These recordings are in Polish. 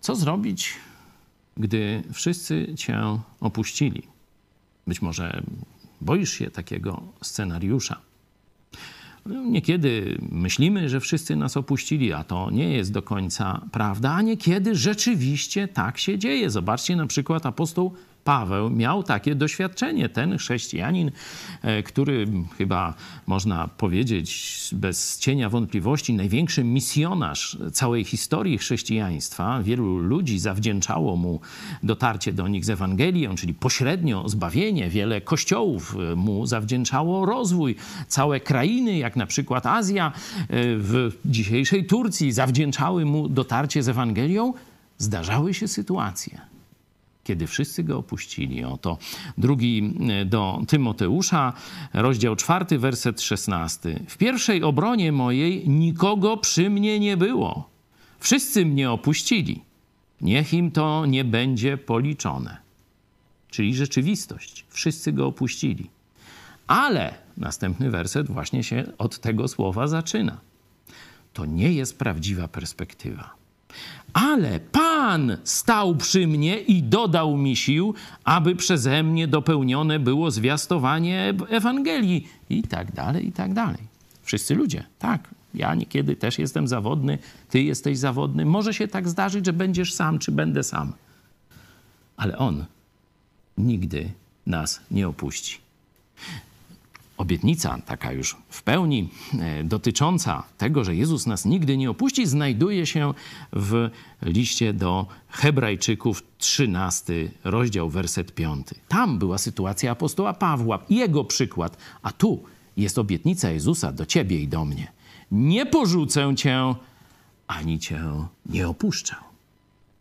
Co zrobić, gdy wszyscy cię opuścili? Być może boisz się takiego scenariusza. Niekiedy myślimy, że wszyscy nas opuścili, a to nie jest do końca prawda, a niekiedy rzeczywiście tak się dzieje. Zobaczcie na przykład apostoł Paweł miał takie doświadczenie. Ten chrześcijanin, e, który chyba można powiedzieć bez cienia wątpliwości, największy misjonarz całej historii chrześcijaństwa. Wielu ludzi zawdzięczało mu dotarcie do nich z Ewangelią, czyli pośrednio zbawienie. Wiele kościołów mu zawdzięczało rozwój. Całe krainy, jak na przykład Azja e, w dzisiejszej Turcji, zawdzięczały mu dotarcie z Ewangelią. Zdarzały się sytuacje, kiedy wszyscy go opuścili. Oto drugi e, do Tymoteusza, rozdział czwarty, werset szesnasty. W pierwszej obronie mojej nikogo przy mnie nie było. Wszyscy mnie opuścili. Niech im to nie będzie policzone. Czyli rzeczywistość. Wszyscy go opuścili. Ale następny werset właśnie się od tego słowa zaczyna. To nie jest prawdziwa perspektywa. Ale Pan stał przy mnie i dodał mi sił, aby przeze mnie dopełnione było zwiastowanie Ewangelii i tak dalej, i tak dalej. Wszyscy ludzie, tak. Ja niekiedy też jestem zawodny, ty jesteś zawodny. Może się tak zdarzyć, że będziesz sam, czy będę sam. Ale On nigdy nas nie opuści obietnica, taka już w pełni e, dotycząca tego, że Jezus nas nigdy nie opuści, znajduje się w liście do Hebrajczyków, 13 rozdział, werset 5. Tam była sytuacja apostoła Pawła, jego przykład, a tu jest obietnica Jezusa do ciebie i do mnie. Nie porzucę cię, ani cię nie opuszczę.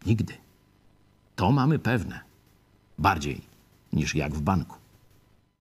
Nigdy. To mamy pewne. Bardziej niż jak w banku.